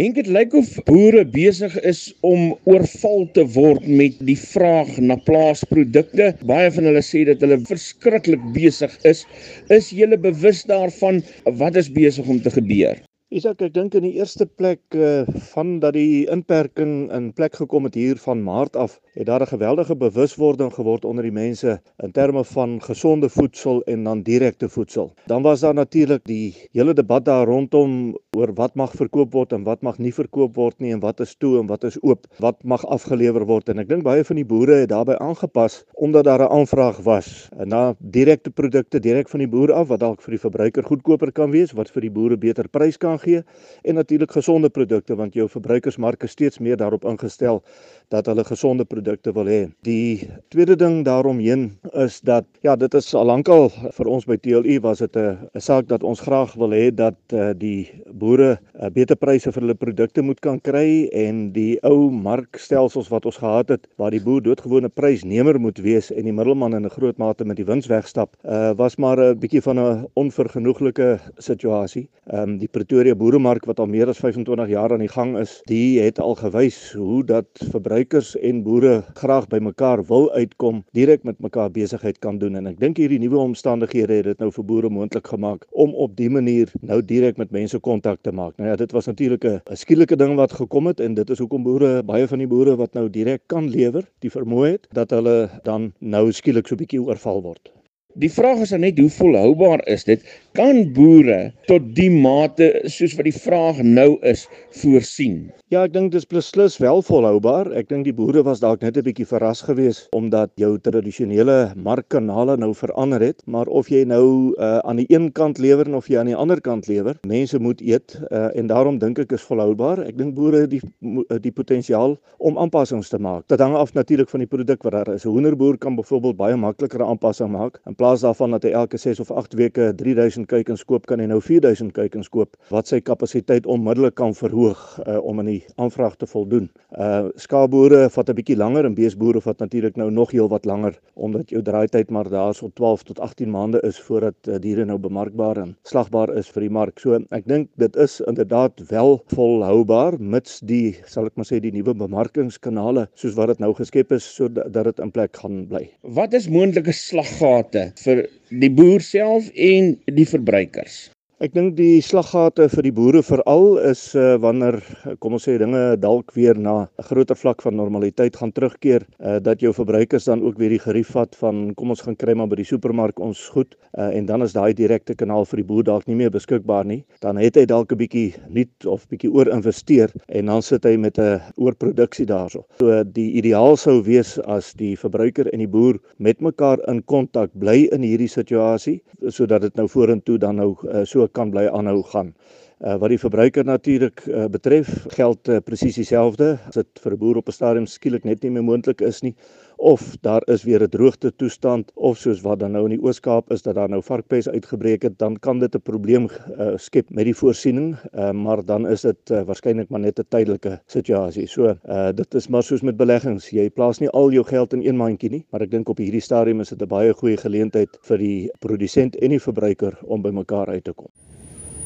Henk dit lyk of boere besig is om oorval te word met die vraag na plaasprodukte. Baie van hulle sê dat hulle verskriklik besig is. Is julle bewus daarvan wat is besig om te gebeur? Isak, ek dink in die eerste plek uh, van dat die inperking in plek gekom het hier van Maart af, het daar 'n geweldige bewuswording geword onder die mense in terme van gesonde voedsel en dan direkte voedsel. Dan was daar natuurlik die hele debat daar rondom oor wat mag verkoop word en wat mag nie verkoop word nie en wat is toe en wat is oop, wat mag afgelewer word en ek dink baie van die boere het daarbey aangepas omdat daar 'n aanvraag was na direkte produkte direk van die boer af wat dalk vir die verbruiker goedkoper kan wees, wat vir die boere beter prys kan gee en natuurlik gesonde produkte want jou verbruikersmark is steeds meer daarop ingestel dat hulle gesonde produkte wil hê. Die tweede ding daaromheen is dat ja, dit is al lankal vir ons by TLU was dit 'n saak dat ons graag wil hê dat uh, die boere uh, beter pryse vir hulle produkte moet kan kry en die ou markstelsels wat ons gehad het waar die boer doodgewone prysnemer moet wees en die middelman in 'n groot mate met die wins wegstap, uh, was maar 'n bietjie van 'n onvergenoeglike situasie. Ehm um, die Pretoria boeremark wat al meer as 25 jaar aan die gang is, die het al gewys hoe dat verbruik verbruikers en boere graag by mekaar wil uitkom, direk met mekaar besigheid kan doen en ek dink hierdie nuwe omstandighede het dit nou vir boere moontlik gemaak om op dië manier nou direk met mense kontak te maak. Nou ja, dit was natuurlik 'n skielike ding wat gekom het en dit is hoekom boere, baie van die boere wat nou direk kan lewer, die vermoë het dat hulle dan nou skielik so 'n bietjie oorval word. Die vraag is net hoe volhoubaar is dit? Kan boere tot die mate soos wat die vraag nou is voorsien? Ja, ek dink dis beslis wel volhoubaar. Ek dink die boere was dalk net 'n bietjie verras geweest omdat jou tradisionele markkanale nou verander het, maar of jy nou uh, aan die een kant lewer of jy aan die ander kant lewer, mense moet eet uh, en daarom dink ek is volhoubaar. Ek dink boere het die die potensiaal om aanpassings te maak. Dit hang af natuurlik van die produk wat daar is. 'n Hoenderboer kan byvoorbeeld baie makliker 'n aanpassing maak. In plaas daarvan dat hy elke 6 of 8 weke 3000 kuikens koop, kan hy nou 4000 kuikens koop wat sy kapasiteit onmiddellik kan verhoog uh, om in die aanvraag te voldoen. Uh skaapboere vat 'n bietjie langer en beesboere vat natuurlik nou nog heel wat langer omdat jou draaityd maar daar so 12 tot 18 maande is voordat uh, diere nou bemarkbaar en slagbaar is vir die mark. So ek dink dit is inderdaad wel volhoubaar mits die sal ek maar sê die nuwe bemarkingskanale soos wat dit nou geskep is sodat dit in plek gaan bly. Wat is moontlike slaggate vir die boer self en die verbruikers? Ek dink die slaggate vir die boere veral is uh, wanneer kom ons sê dinge dalk weer na 'n groter vlak van normaliteit gaan terugkeer, uh, dat jou verbruikers dan ook weer die gerief vat van kom ons gaan kry maar by die supermark ons goed uh, en dan is daai direkte kanaal vir die boer dalk nie meer beskikbaar nie. Dan het hy dalk 'n bietjie nuut of bietjie oorinvesteer en dan sit hy met 'n oorproduksie daarso. So die ideaal sou wees as die verbruiker en die boer met mekaar in kontak bly in hierdie situasie sodat dit nou vorentoe dan nou uh, so kan bly aanhou gaan. Uh, wat die verbruiker natuurlik uh, betref, geld uh, presies dieselfde. As dit vir 'n boer op 'n stadium skielik net nie meer moontlik is nie of daar is weer 'n droogte toestand of soos wat dan nou in die Oos-Kaap is dat daar nou varkpes uitgebreek het, dan kan dit 'n probleem uh, skep met die voorsiening, uh, maar dan is dit uh, waarskynlik maar net 'n tydelike situasie. So, uh, dit is maar soos met beleggings, jy plaas nie al jou geld in een mandjie nie, maar ek dink op hierdie stadium is dit 'n baie goeie geleentheid vir die produsent en die verbruiker om by mekaar uit te kom.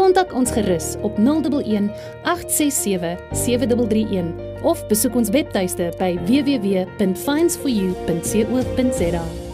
Kontak ons gerus op 011 867 7331 of besoek ons webtuiste by www.finds4u.co.za.